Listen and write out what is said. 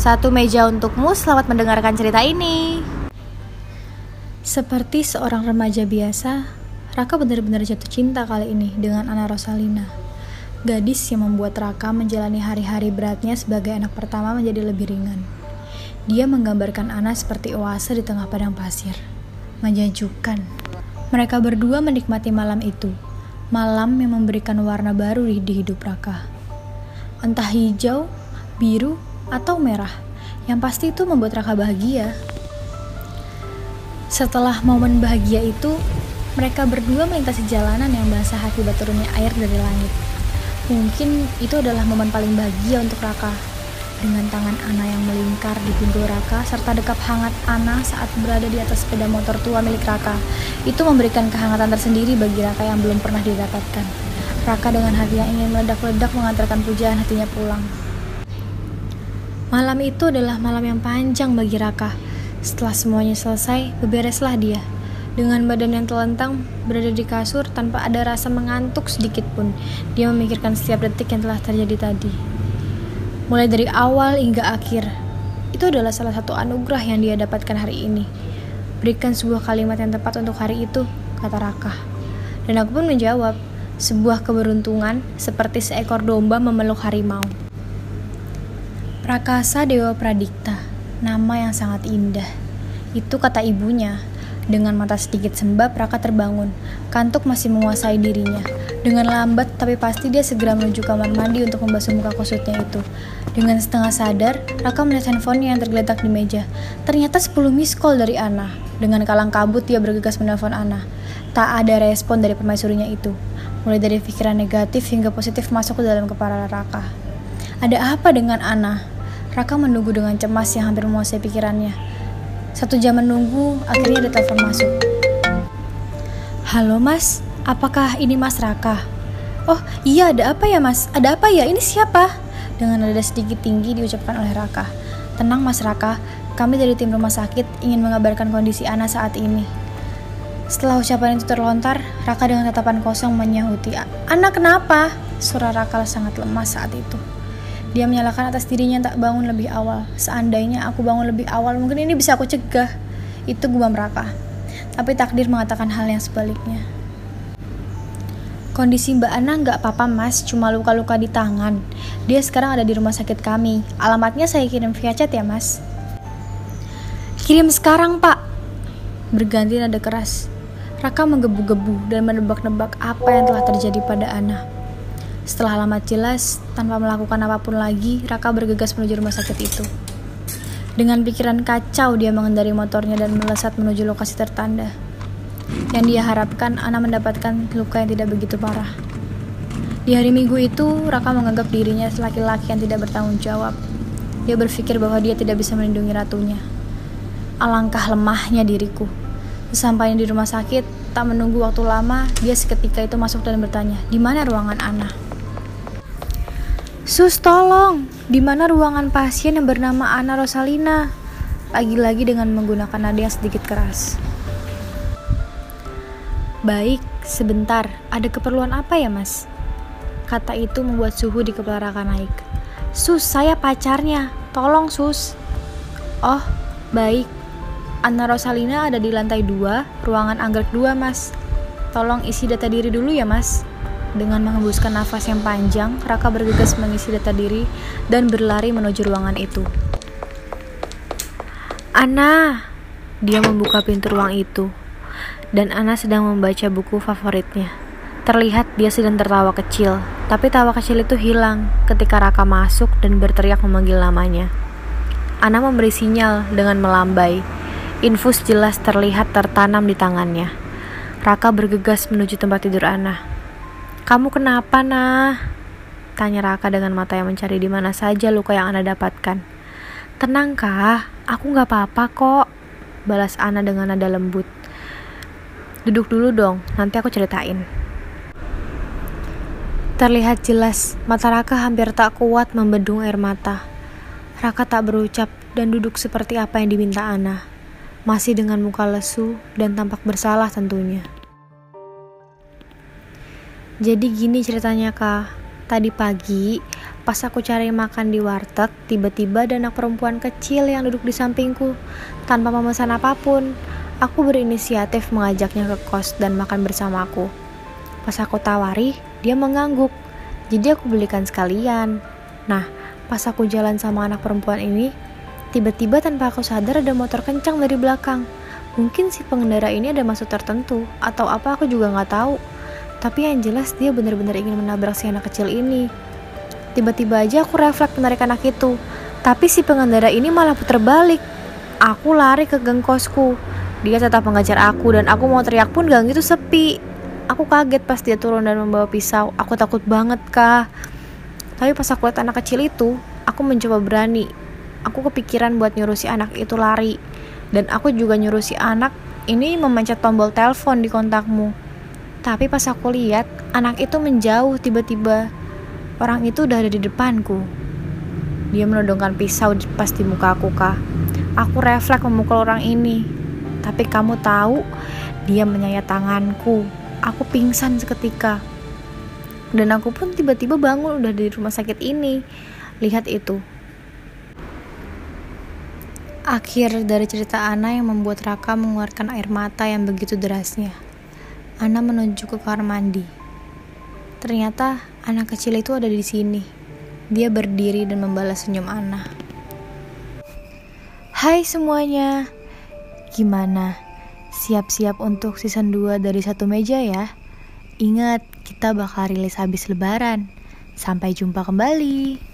Satu meja untukmu, selamat mendengarkan cerita ini. Seperti seorang remaja biasa, Raka benar-benar jatuh cinta kali ini dengan Ana Rosalina. Gadis yang membuat Raka menjalani hari-hari beratnya sebagai anak pertama menjadi lebih ringan. Dia menggambarkan Ana seperti oase di tengah padang pasir. Menjanjikan. Mereka berdua menikmati malam itu. Malam yang memberikan warna baru di hidup Raka. Entah hijau, biru, atau merah. Yang pasti itu membuat Raka bahagia. Setelah momen bahagia itu, mereka berdua melintasi jalanan yang basah akibat turunnya air dari langit. Mungkin itu adalah momen paling bahagia untuk Raka. Dengan tangan Ana yang melingkar di pinggul Raka serta dekap hangat Ana saat berada di atas sepeda motor tua milik Raka, itu memberikan kehangatan tersendiri bagi Raka yang belum pernah didapatkan. Raka dengan hati yang ingin meledak-ledak mengantarkan pujaan hatinya pulang. Malam itu adalah malam yang panjang bagi Raka. Setelah semuanya selesai, bebereslah dia. Dengan badan yang telentang, berada di kasur tanpa ada rasa mengantuk sedikit pun. Dia memikirkan setiap detik yang telah terjadi tadi. Mulai dari awal hingga akhir, itu adalah salah satu anugerah yang dia dapatkan hari ini. Berikan sebuah kalimat yang tepat untuk hari itu, kata Raka. Dan aku pun menjawab, sebuah keberuntungan seperti seekor domba memeluk harimau. Prakasa Dewa Pradikta, nama yang sangat indah. Itu kata ibunya. Dengan mata sedikit sembab, Raka terbangun. Kantuk masih menguasai dirinya. Dengan lambat, tapi pasti dia segera menuju kamar mandi untuk membasuh muka kusutnya itu. Dengan setengah sadar, Raka melihat handphonenya yang tergeletak di meja. Ternyata 10 miss call dari Ana. Dengan kalang kabut, dia bergegas menelpon Ana. Tak ada respon dari permaisurinya itu. Mulai dari pikiran negatif hingga positif masuk ke dalam kepala Raka. Ada apa dengan Ana? Raka menunggu dengan cemas yang hampir menguasai pikirannya. Satu jam menunggu, akhirnya ada telepon masuk. Halo mas, apakah ini mas Raka? Oh iya ada apa ya mas? Ada apa ya? Ini siapa? Dengan nada sedikit tinggi diucapkan oleh Raka. Tenang mas Raka, kami dari tim rumah sakit ingin mengabarkan kondisi Ana saat ini. Setelah ucapan itu terlontar, Raka dengan tatapan kosong menyahuti, Ana kenapa? Suara Raka sangat lemas saat itu. Dia menyalahkan atas dirinya tak bangun lebih awal. Seandainya aku bangun lebih awal, mungkin ini bisa aku cegah. Itu gubam Raka. Tapi takdir mengatakan hal yang sebaliknya. Kondisi Mbak Ana nggak apa-apa mas, cuma luka-luka di tangan. Dia sekarang ada di rumah sakit kami. Alamatnya saya kirim via chat ya mas. Kirim sekarang pak. Berganti nada keras. Raka menggebu-gebu dan menebak-nebak apa yang telah terjadi pada Ana. Setelah alamat jelas, tanpa melakukan apa pun lagi, Raka bergegas menuju rumah sakit itu. Dengan pikiran kacau, dia mengendari motornya dan melesat menuju lokasi tertanda. Yang dia harapkan, Ana mendapatkan luka yang tidak begitu parah. Di hari minggu itu, Raka menganggap dirinya laki-laki yang tidak bertanggung jawab. Dia berpikir bahwa dia tidak bisa melindungi ratunya. Alangkah lemahnya diriku. Sesampainya di rumah sakit, tak menunggu waktu lama, dia seketika itu masuk dan bertanya, di mana ruangan Ana? Sus tolong, di mana ruangan pasien yang bernama Ana Rosalina? Lagi-lagi dengan menggunakan nada yang sedikit keras. Baik, sebentar. Ada keperluan apa ya, Mas? Kata itu membuat suhu di kepala Raka naik. Sus, saya pacarnya. Tolong, Sus. Oh, baik. Ana Rosalina ada di lantai 2, ruangan anggrek 2, Mas. Tolong isi data diri dulu ya, Mas. Dengan menghembuskan nafas yang panjang, Raka bergegas mengisi data diri dan berlari menuju ruangan itu. Ana, dia membuka pintu ruang itu, dan Ana sedang membaca buku favoritnya. Terlihat dia sedang tertawa kecil, tapi tawa kecil itu hilang ketika Raka masuk dan berteriak memanggil namanya. Ana memberi sinyal dengan melambai. Infus jelas terlihat tertanam di tangannya. Raka bergegas menuju tempat tidur Ana. Kamu kenapa, nah? Tanya Raka dengan mata yang mencari di mana saja luka yang Ana dapatkan. Tenang, Kak. Aku nggak apa-apa kok. Balas Ana dengan nada lembut. Duduk dulu dong, nanti aku ceritain. Terlihat jelas, mata Raka hampir tak kuat membendung air mata. Raka tak berucap dan duduk seperti apa yang diminta Ana. Masih dengan muka lesu dan tampak bersalah tentunya. Jadi gini ceritanya kak, Tadi pagi, pas aku cari makan di warteg, tiba-tiba ada anak perempuan kecil yang duduk di sampingku. Tanpa memesan apa pun, aku berinisiatif mengajaknya ke kos dan makan bersamaku. Pas aku tawari, dia mengangguk. Jadi aku belikan sekalian. Nah, pas aku jalan sama anak perempuan ini, tiba-tiba tanpa aku sadar ada motor kencang dari belakang. Mungkin si pengendara ini ada maksud tertentu, atau apa aku juga nggak tahu. Tapi yang jelas dia benar-benar ingin menabrak si anak kecil ini. Tiba-tiba aja aku refleks menarik anak itu. Tapi si pengendara ini malah putar balik. Aku lari ke gang kosku. Dia tetap mengajar aku dan aku mau teriak pun gang itu sepi. Aku kaget pas dia turun dan membawa pisau. Aku takut banget kah. Tapi pas aku lihat anak kecil itu, aku mencoba berani. Aku kepikiran buat nyuruh si anak itu lari. Dan aku juga nyuruh si anak ini memencet tombol telepon di kontakmu. Tapi pas aku lihat, anak itu menjauh tiba-tiba. Orang itu udah ada di depanku. Dia menodongkan pisau pas di muka aku, Kak. Aku refleks memukul orang ini. Tapi kamu tahu, dia menyayat tanganku. Aku pingsan seketika. Dan aku pun tiba-tiba bangun udah di rumah sakit ini. Lihat itu. Akhir dari cerita Ana yang membuat Raka mengeluarkan air mata yang begitu derasnya. Ana menuju ke kamar mandi. Ternyata anak kecil itu ada di sini. Dia berdiri dan membalas senyum Ana. Hai semuanya. Gimana? Siap-siap untuk season 2 dari satu meja ya? Ingat, kita bakal rilis habis lebaran. Sampai jumpa kembali.